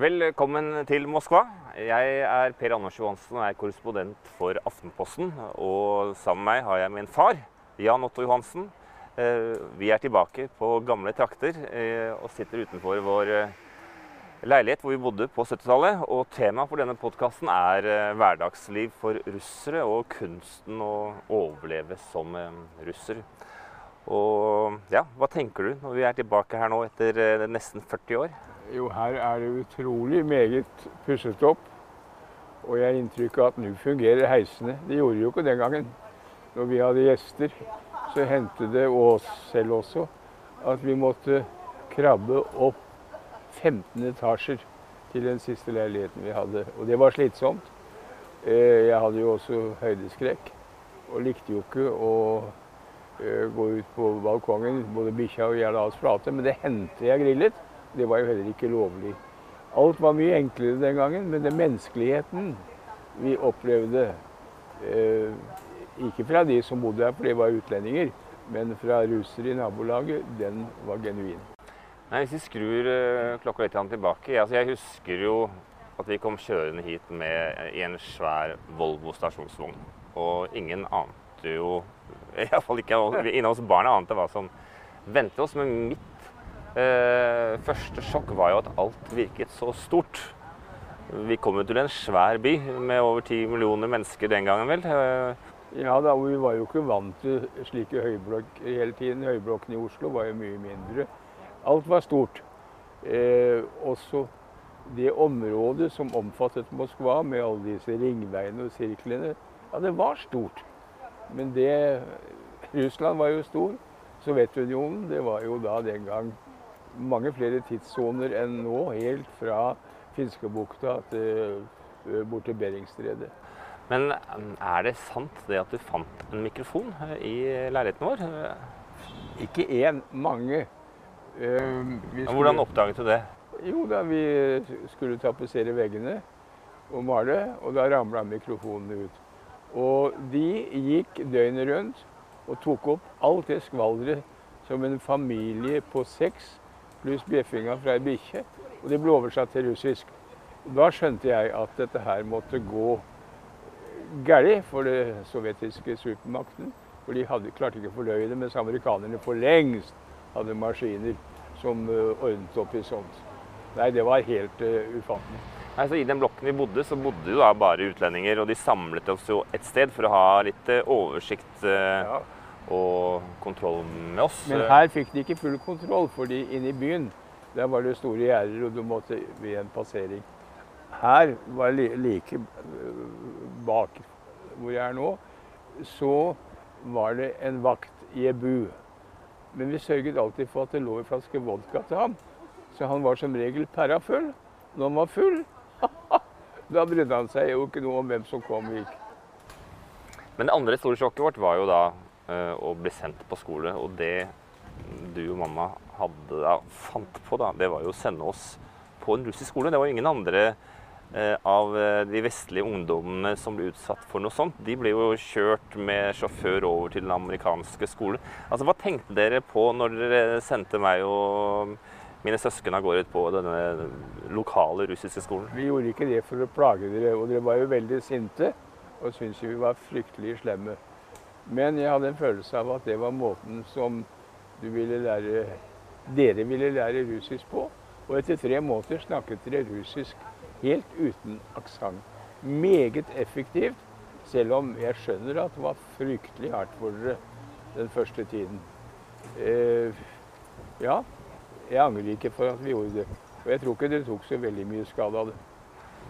Velkommen til Moskva. Jeg er Per Anders Johansen og er korrespondent for Aftenposten. Og sammen med meg har jeg min far, Jan Otto Johansen. Eh, Vi er tilbake på gamle trakter eh, og sitter utenfor vår eh, leilighet hvor vi bodde på 70-tallet. Og temaet for denne podkasten er hverdagsliv for russere og kunsten å overleve som russer. Og ja, hva tenker du når vi er tilbake her nå etter nesten 40 år? Jo, her er det utrolig meget pusset opp. Og jeg har inntrykk av at nå fungerer heisene. Det gjorde de jo ikke den gangen. Når vi hadde gjester, så hendte det, oss selv også, at vi måtte krabbe opp 15 etasjer til den siste leiligheten vi hadde. Og det var slitsomt. Eh, Jeg hadde jo også høydeskrekk, og likte jo ikke å eh, gå ut på balkongen. Både bikkja og jeg la oss flate, men det hendte jeg grillet. Det var jo heller ikke lovlig. Alt var mye enklere den gangen, men den menneskeligheten vi opplevde eh, Ikke fra de som bodde her, for det var utlendinger, men fra russere i nabolaget, den var genuin. Nei, Hvis vi skrur eh, klokka litt tilbake altså Jeg husker jo at vi kom kjørende hit med en svær Volvo stasjonsvogn. Og ingen ante jo Iallfall ikke innen av oss barna ante hva som ventet oss. Men mitt eh, første sjokk var jo at alt virket så stort. Vi kom jo til en svær by med over ti millioner mennesker den gangen, vel. Eh, Ja da, vi var jo ikke vant til slike høyblokk hele tiden. Høyblokkene i Oslo var jo mye mindre. Alt var stort. Eh, også det området som omfattet Moskva, med alle disse ringveiene og sirklene, ja, det var stort. Men det Russland var jo stor. Sovjetunionen, det var jo da den gang mange flere tidssoner enn nå, helt fra Finskebukta til eh, bort til Beringstredet. Men eh, er det sant det at du fant en mikrofon eh, i leiligheten vår? Ikke én, mange. Eh, ja, Hvordan oppdaget du det? Jo, da vi skulle tapetsere veggene og male, og da ramla mikrofonene ut. Og de gikk døgnet rundt og tok opp alt det skvaldret som en familie på seks pluss bjeffinga fra ei bikkje Og de ble oversatt til russisk. Da skjønte jeg at dette her måtte gå galt for den sovjetiske supermakten. For de hadde, klarte ikke å fordøye det, mens amerikanerne for lengst hadde maskiner som uh, ordnet opp i sånt. Nei, det var helt uh, ufattelig. Nei, så I den blokken vi bodde, så bodde jo da bare utlendinger. Og de samlet oss jo et sted for å ha litt uh, oversikt Ja. Og kontroll med oss. Men her fikk de ikke full kontroll, fordi inne i byen der var det store gjerder, og du måtte ved en passering. Her var det like øh, bak hvor jeg er nå, så var det en vakt i ei bu. Men vi sørget alltid for at det lå en flaske vodka til ham. Så han var som regel pæra full. Når han var full, da brydde han seg jo ikke noe om hvem som kom og gikk. Men det andre store sjokket vårt var jo da eh, å bli sendt på skole. Og det du og mamma hadde da, fant på, da, det var jo å sende oss på en russisk skole. Det var jo ingen andre eh, av eh, de vestlige ungdommene som ble utsatt for noe sånt. De ble jo kjørt med sjåfør over til den amerikanske skolen. Altså, Hva tenkte dere på når dere sendte meg og mine søsken av gårde på denne lokale russiske skolen? Vi gjorde ikke det for å plage dere, og dere var jo veldig sinte og syntes vi var fryktelig slemme. Men jeg hadde en følelse av at det var måten som du ville lære, dere ville lære russisk på. Og etter tre måneder snakket dere russisk helt uten aksent. Meget effektivt, selv om jeg skjønner at det var fryktelig hardt for dere den første tiden. Eh, ja, jeg angrer ikke for at vi gjorde det. Og jeg tror ikke dere tok så veldig mye skade av det.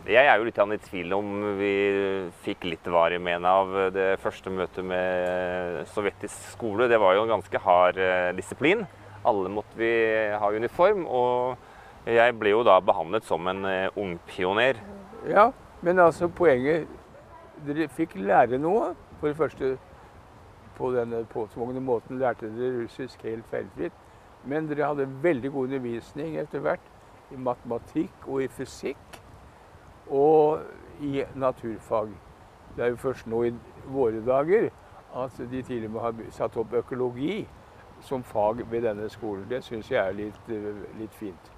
Jeg er jo litt i tvil om vi fikk litt varig men av det første møtet med sovjetisk skole. Det var jo en ganske hard eh, disiplin. Alle måtte vi ha uniform. Og jeg ble jo da behandlet som en eh, ungpioner. Ja, men altså poenget Dere fikk lære noe. For det første, på denne påtvungne måten lærte dere russisk helt feilfritt. Men dere hadde veldig god undervisning etter hvert i matematikk og i fysikk. Og i naturfag. Det er jo først nå i våre dager at de til og med har satt opp økologi som fag ved denne skolen. Det syns jeg er litt, eh, litt fint.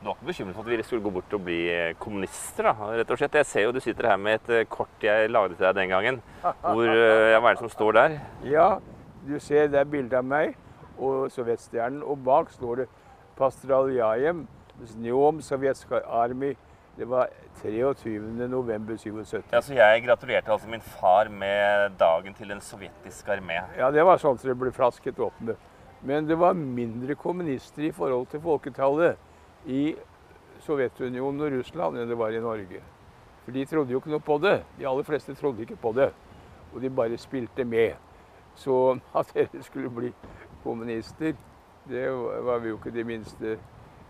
Du var ikke bekymret for at vi skulle gå bort og bli eh, kommunister? da, rett og slett? Jeg ser jo du sitter her med et eh, kort jeg lagde til deg den gangen. Hvor, ja, Hva er det som står der? Ja, du ser det er bilde av meg og sovjetstjernen, og bak står det Pastraljajem, Njom Sovjetskij Army. Det var 23. november 77. Ja, så Jeg gratulerte altså min far med dagen til den sovjetiske armé. Ja, det var sånn som det ble flasket opp med. Men det var mindre kommunister i forhold til folketallet i Sovjetunionen og Russland enn det var i Norge. For de trodde jo ikke noe på det. De aller fleste trodde ikke på det. Og de bare spilte med. Så at dere skulle bli kommunister, det var vi jo ikke de minste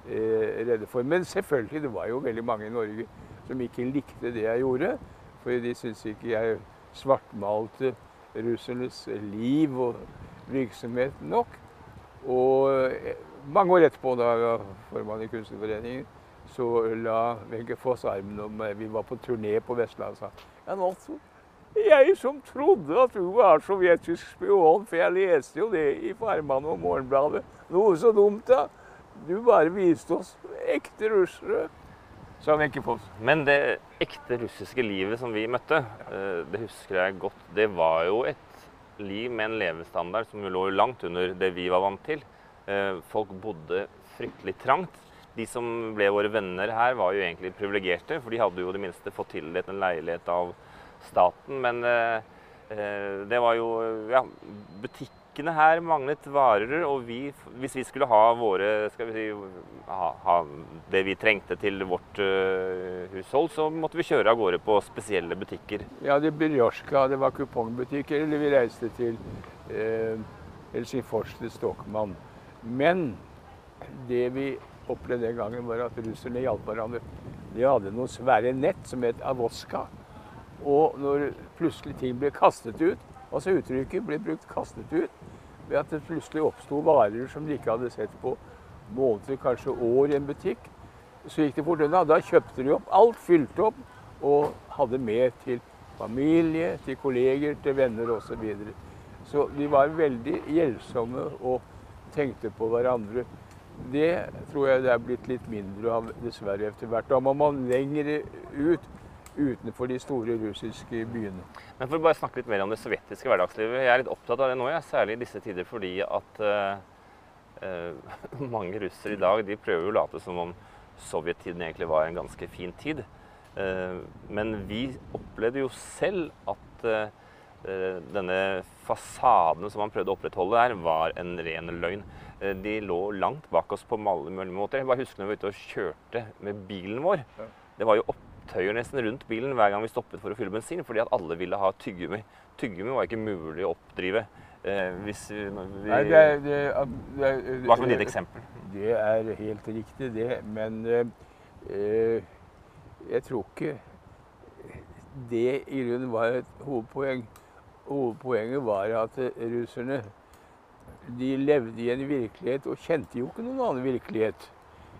redde for. Men selvfølgelig, det var jo veldig mange i Norge som ikke likte det jeg gjorde. For de syntes ikke jeg svartmalte russernes liv og virksomhet nok. Og eh, mange år etterpå, da jeg var formann i Kunstnerforeningen, så la Wenche Foss armen om meg. Vi var på turné på Vestlandet og sa ja, nå, så jeg som trodde at du var sovjetisk spion, for jeg leste jo det i Farmann og Morgenbladet. Noe så dumt, da. Du bare viste oss ekte russere, sa på oss. Men det ekte russiske livet som vi møtte, eh, det husker jeg godt. Det var jo et liv med en levestandard som lå langt under det vi var vant til. Eh, Folk bodde fryktelig trangt. De som ble våre venner her, var jo egentlig privilegerte, for de hadde jo det minste fått tildelt en leilighet av staten. Men eh, det var jo Ja, butikkene her manglet varer, og vi, hvis vi skulle ha våre Skal vi si ha, ha det vi trengte til vårt uh, hushold, så måtte vi kjøre av gårde på spesielle butikker. Ja, det Birjosjka, det var kupongbutikker, eller vi reiste til eh, Helsingfors til Stokmann. Men det vi opplevde den gangen, var at russerne hjalp hverandre. De hadde noen svære nett som het avoska. Og når plutselig ting ble kastet ut, altså uttrykket ble brukt kastet ut, ved at det plutselig oppsto varer som de ikke hadde sett på måneder, kanskje år i en butikk, så gikk det fort unna. Da kjøpte de opp alt, fylte opp og hadde med til familie, til kolleger, til venner osv. Så, videre. så de var veldig hjelpsomme og tenkte på hverandre. Det tror jeg det er blitt litt mindre av dessverre etter hvert. Da må man lenger ut utenfor de store russiske byene. Men for å bare snakke litt mer om det sovjetiske hverdagslivet. Jeg er litt opptatt av det nå, jeg, særlig i disse tider fordi at uh, uh, mange russere i dag de prøver å late som om sovjettiden egentlig var en ganske fin tid. Uh, men vi opplevde jo selv at denne fasaden som man prøvde å opprettholde der, var en ren løgn. De lå langt bak oss på alle mulige måter. Jeg bare husker når vi var ute og kjørte med bilen vår. Det var jo opp opptøyer nesten rundt bilen hver gang vi stoppet for å fylle bensin, fordi at alle ville ha tyggegummi. Tyggegummi var ikke mulig å oppdrive. Eh, hvis vi, vi Nei, det er, det, det, Hva er ditt eksempel? Det er helt riktig, det. Men eh, jeg tror ikke det i grunnen var et hovedpoeng. Hovedpoenget var at russerne de levde i en virkelighet og kjente jo ikke noen annen virkelighet.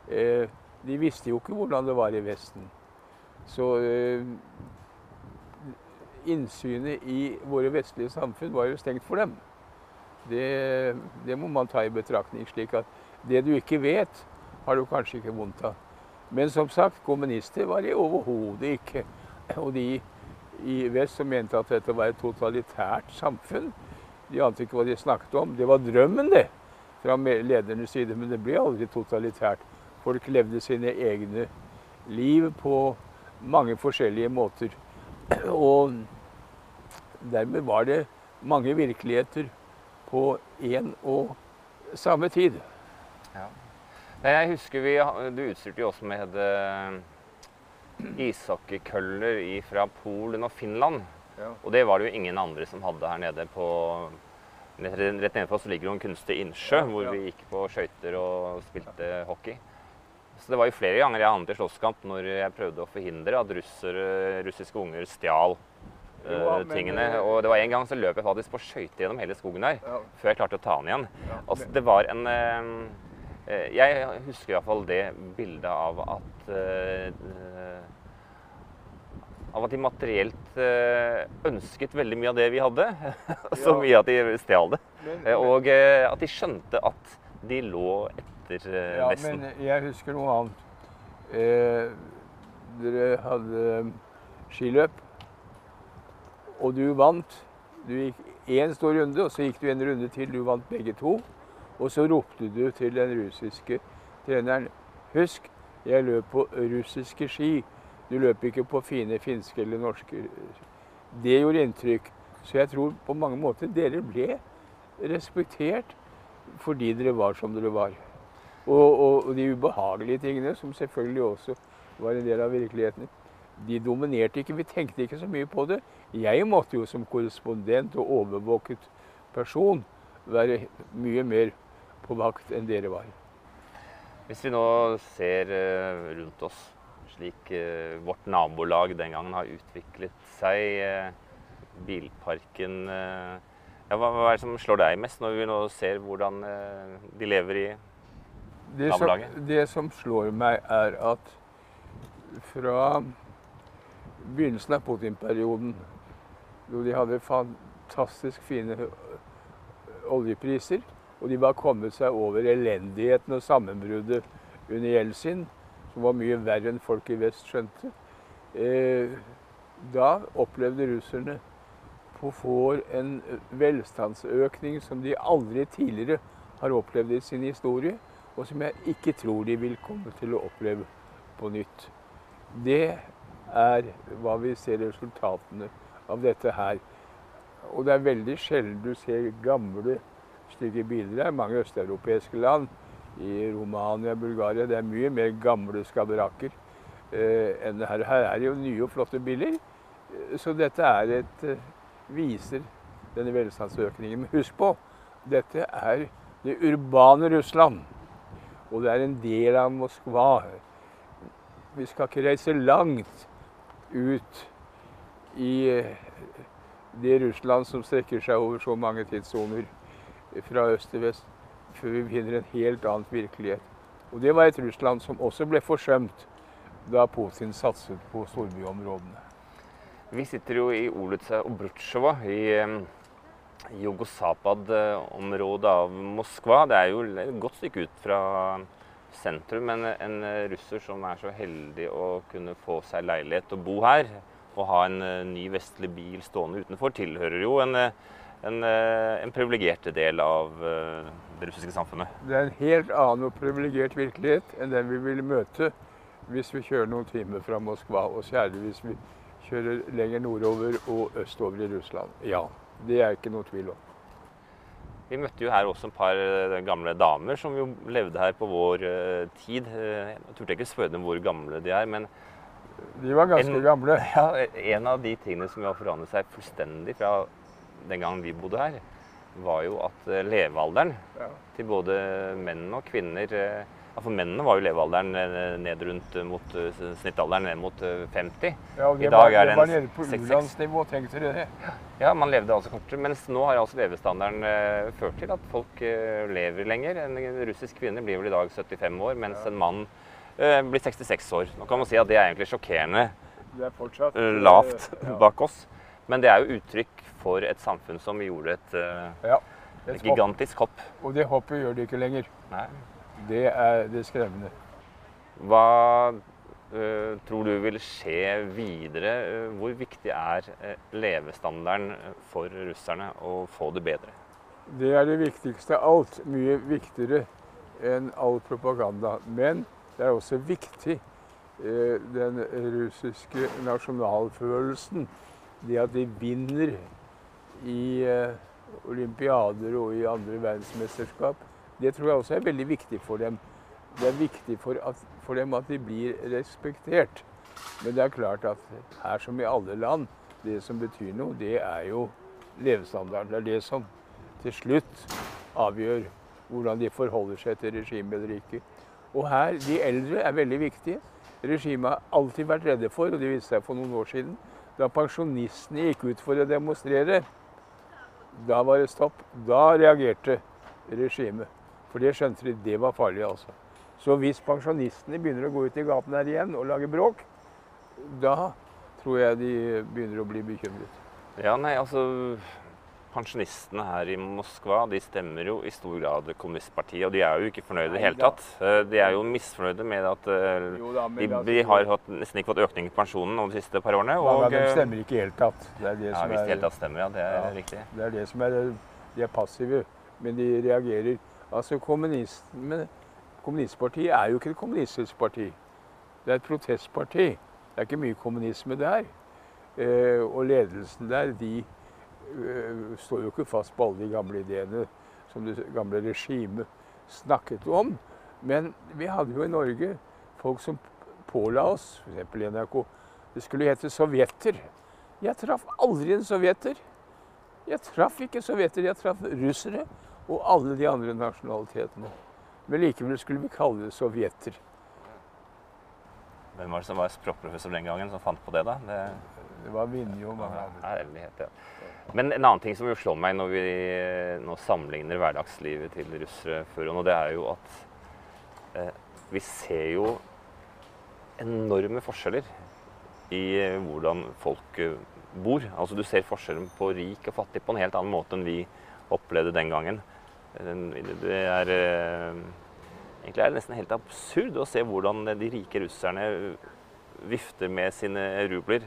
Eh, de visste jo ikke hvordan det var i Vesten. Så eh, innsynet i våre vestlige samfunn var jo stengt for dem. Det, det, må man ta i betraktning. slik at det du ikke vet, har du kanskje ikke vondt av. Men som sagt, kommunister var de overhodet ikke. Og de i vest som mente at dette var et totalitært samfunn, de ante ikke hva de snakket om. Det var drømmen, det, fra ledernes side, men det ble aldri totalitært. Folk levde sine egne liv på mange forskjellige måter. Og dermed var det mange virkeligheter på én og samme tid. Ja. Jeg husker vi, Du utstyrte jo også med uh, ishockeykøller fra Polen og Finland. Ja. Og det var det jo ingen andre som hadde her nede på Rett nedenfor oss ligger det en kunstig innsjø ja, hvor vi gikk på skøyter og spilte hockey. Så det var jo flere ganger jeg havnet i slåsskamp når jeg prøvde å forhindre at russere, russiske unger stjal uh, tingene. Eh, og det var en gang så løp jeg faktisk på skøyter gjennom hele skogen der ja. før jeg klarte å ta den igjen. Ja, altså, det var en uh, Jeg husker iallfall det bildet av at uh, av at de materielt ønsket veldig mye av det vi hadde. så mye at de stjal det. Og at de skjønte at de lå etter etter eh, ja, Vesten. Men jeg husker noe annet. Eh, dere hadde skiløp, og du vant. Du gikk én stor runde, og så gikk du en runde til. Du vant begge to. Og så ropte du til den russiske treneren Husk, jeg løp på russiske ski. Du løp ikke på fine finske eller norske. Det gjorde inntrykk. Så jeg tror på mange måter dere ble respektert fordi dere var som dere var. Og, og, de ubehagelige tingene, som selvfølgelig også var en del av virkeligheten, de dominerte ikke. Vi tenkte ikke så mye på det. Jeg måtte jo som korrespondent og overvåket person være mye mer på vakt enn dere var. Hvis vi nå ser eh, rundt oss slik eh, vårt nabolag den gangen har utviklet seg, eh, bilparken ja, hva er det som slår deg mest når vi nå ser hvordan de lever i det som, det som slår meg, er at fra begynnelsen av Putin-perioden, da de hadde fantastisk fine oljepriser, og de var kommet seg over elendigheten og sammenbruddet under Jeltsin, som var mye verre enn folk i vest skjønte, eh, da opplevde russerne på få år en velstandsøkning som de aldri tidligere har opplevd i sin historie og som jeg ikke tror de vil komme til å oppleve på nytt. Det er hva vi ser resultatene av dette her. Og det er veldig sjelden du ser gamle stygge biler. Det mange østeuropeiske land. I Romania, Bulgaria. Det er mye mer gamle skabrakker eh, enn her. Her er det jo nye og flotte biler. Så dette er et eh, viser denne velstandsøkningen. Men husk på, dette er det urbane Russland. Og det er en del av Moskva. Vi skal ikke reise langt ut i eh, det Russland som strekker seg over så mange tidssoner fra øst til vest, før vi finner en helt annen virkelighet. Og det var et Russland som også ble forsømt da Putin satset på storbyområdene. Vi sitter jo i Olutsa og Brutsjova i Jugosapad-området av Moskva. Det er jo et godt stykke ut fra sentrum. Men en russer som er så heldig å kunne få seg leilighet og bo her, og ha en eh, ny vestlig bil stående utenfor, tilhører jo en, eh, en, eh, en privilegert del av det russiske samfunnet. Det er en helt annen og privilegert virkelighet enn den vi vil møte hvis vi kjører noen timer fra Moskva, og særlig hvis vi kjører lenger nordover og østover i Russland. Ja, det er ikke noe tvil om. Vi møtte jo her også en par gamle damer som jo levde her på vår tid. Jeg turte ikke spørre dem hvor gamle de er, men de var ganske en, gamle. Ja, En av de tingene som har forandret seg fullstendig fra den gangen vi bodde her, var jo at eh, levealderen ja. til både menn og kvinner eh, ja, For mennene var jo levealderen eh, ned rundt mot snittalderen ned mot 50. Ja, og det I dag var, er det var nede på u-landsnivå, tenkte dere? Ja, man levde altså kortere. Mens nå har altså levestandarden eh, ført til at folk eh, lever lenger. En russisk kvinne blir vel i dag 75 år, mens en mann blir 66 år. Nå kan man si at det er egentlig sjokkerende det er fortsatt, eh, lavt ja. bak oss. Men det er jo uttrykk for et samfunn som gjorde et, eh, ja, et, et gigantisk hopp. Og det hoppet gjør det ikke lenger. Nei. Det er det skremmende. Hva uh, tror du vil skje videre? Hvor viktig er levestandarden for russerne å få det bedre? Det er det viktigste av alt. Mye viktigere enn all propaganda. Men det er også viktig, eh, den russiske nasjonalfølelsen. Det at de vinner i eh, olympiader og i andre verdensmesterskap. Det tror jeg også er veldig viktig for dem. Det er viktig for, at, for dem at de blir respektert. Men det er klart at her som i alle land, det som betyr noe, det er jo levestandarden. Det er det som til slutt avgjør hvordan de forholder seg til regimet eller ikke. Og her, de eldre er veldig viktige. Regimet har alltid vært redde for, og det viste seg for noen år siden, da pensjonistene gikk ut for å demonstrere. Da var det stopp. Da reagerte regimet. For det skjønte de, det var farlig, altså. Så hvis pensjonistene begynner å gå ut i gaten her igjen og lage bråk, da tror jeg de begynner å bli bekymret. Ja, nei, altså pensjonistene her i Moskva de stemmer jo i stor grad kommunistpartiet, og de er jo ikke fornøyde i det hele tatt. Eh, de er jo misfornøyde med at eh, de, de har hatt, nesten ikke fått økning i pensjonen de siste par årene. Og, ja, de stemmer ikke i det hele tatt. Det er det ja, som hvis de helt tatt stemmer, ja. Det er ja, riktig. Det er det som er De er passive, men de reagerer. Altså, Kommunistpartiet er jo ikke et kommunistisk parti. Det er et protestparti. Det er ikke mye kommunisme der. Eh, og ledelsen der, de Eh, står jo ikke fast på alle de gamle ideene som det gamle regimet snakket om. Men vi hadde jo i Norge folk som påla oss, f.eks. NRK, det skulle hete sovjeter. Jeg traff aldri en sovjeter. Jeg traff ikke sovjeter, jeg traff russere og alle de andre nasjonalitetene. Men likevel skulle vi kalle det sovjeter. Hvem var det som var språkprofessor den gangen, som fant på det, da? Det, det var Vinje og mange andre. Ja, men en annen ting som jo slår meg når vi nå sammenligner hverdagslivet til russere før og nå, det er jo at eh, vi ser jo enorme forskjeller i eh, hvordan folk eh, bor. Altså Du ser forskjellen på rik og fattig på en helt annen måte enn vi opplevde den gangen. Det er eh, Egentlig er det nesten helt absurd å se hvordan de rike russerne vifter med sine rubler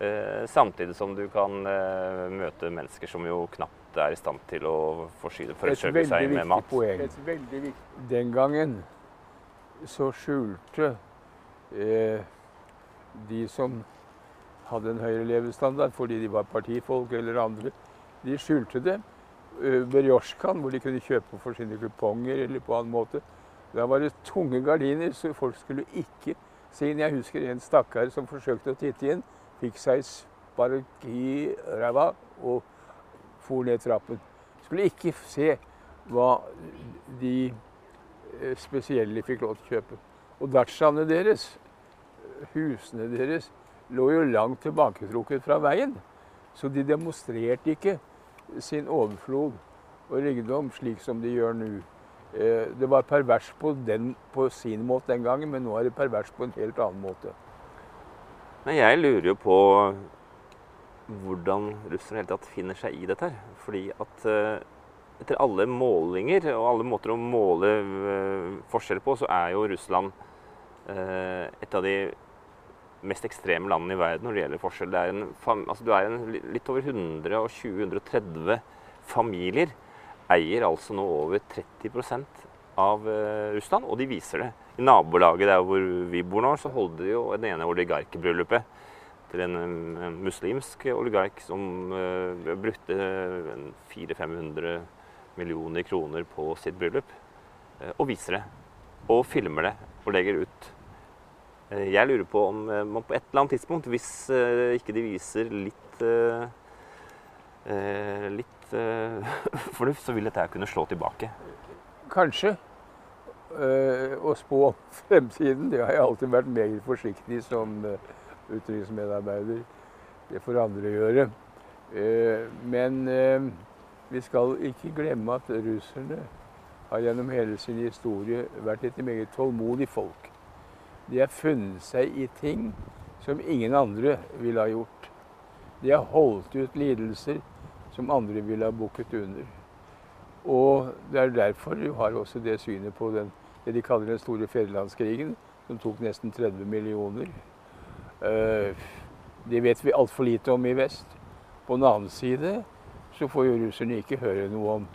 Eh, samtidig som du kan eh, møte mennesker som jo knapt er i stand til å forsyne forsørge seg med mat. Poeng. Et veldig viktig poeng. Den gangen så skjulte eh, de som hadde en høyere levestandard fordi de var partifolk eller andre, de skjulte det. Uh, hvor de kunne kjøpe for sine kuponger eller på annen måte. Da var det tunge gardiner, så folk skulle ikke se inn. Jeg husker en stakkar som forsøkte å titte inn fikk seg spark i ræva og for ned trappen. Skulle ikke se hva de eh, spesielle fikk lov til å kjøpe. Og datsjaene deres, husene deres, lå jo langt tilbaketrukket fra veien. Så de demonstrerte ikke sin overflod og rikdom slik som de gjør nå. Eh, det var pervers på, den, på sin måte den gangen, men nå er det pervers på en helt annen måte. Men jeg lurer jo på hvordan russerne i hele tatt finner seg i dette her. Fordi at eh, etter alle målinger og alle måter å måle forskjell på, så er jo Russland eh, et av de mest ekstreme landene i verden når det gjelder forskjell. Det er en, altså, du er en litt over 120-130 familier eier altså nå over 30% av eh, Russland, og de viser det. I nabolaget der hvor vi bor nå, så holder de jo det ene oligarkbryllupet til en, en, muslimsk oligark som eh, brukte 400-500 millioner kroner på sitt bryllup, eh, og viser det. Og filmer det og legger ut. Eh, Jeg lurer på om eh, man på et eller annet tidspunkt, hvis eh, ikke de viser litt litt fornuft, så vil dette kunne slå tilbake. Kanskje. Å spå fremtiden, det har jeg alltid vært meget forsiktig som utenriksmedarbeider. Det får andre gjøre. Men vi skal ikke glemme at russerne har gjennom hele sin historie vært et meget tålmodig folk. De har funnet seg i ting som ingen andre ville ha gjort. De har holdt ut lidelser som andre ville ha bukket under. Og det er derfor du har også det synet på den, det de kaller den store fedrelandskrigen, som tok nesten 30 millioner. Eh, det vet vi altfor lite om i vest. På den annen side så får jo russerne ikke høre noe om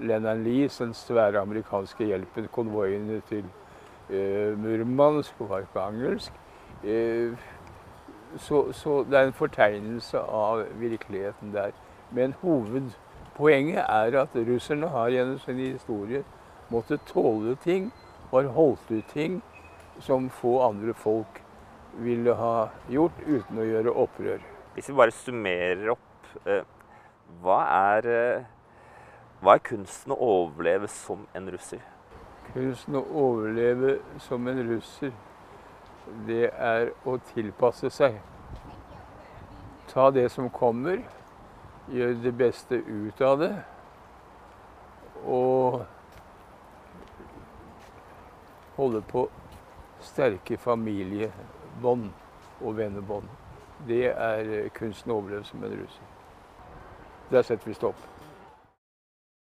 Lennon Lees, den svære amerikanske hjelpen, konvoiene til eh, Murmansk og Arkangelsk. Eh, så, så det er en fortegnelse av virkeligheten der. Men hovedpoenget er at russerne har gjennom sin historie måttet tåle ting og har holdt ut ting som få andre folk ville ha gjort uten å gjøre opprør. Hvis vi bare summerer opp, eh, hva er, eh, hva er kunsten å overleve som en russer? Kunsten å overleve som en russer, det er å tilpasse seg. Ta det som kommer, gjøre det beste ut av det. Og holde på sterke familiebånd og vennebånd. Det er kunsten å overleve som en russer. Der setter vi stopp.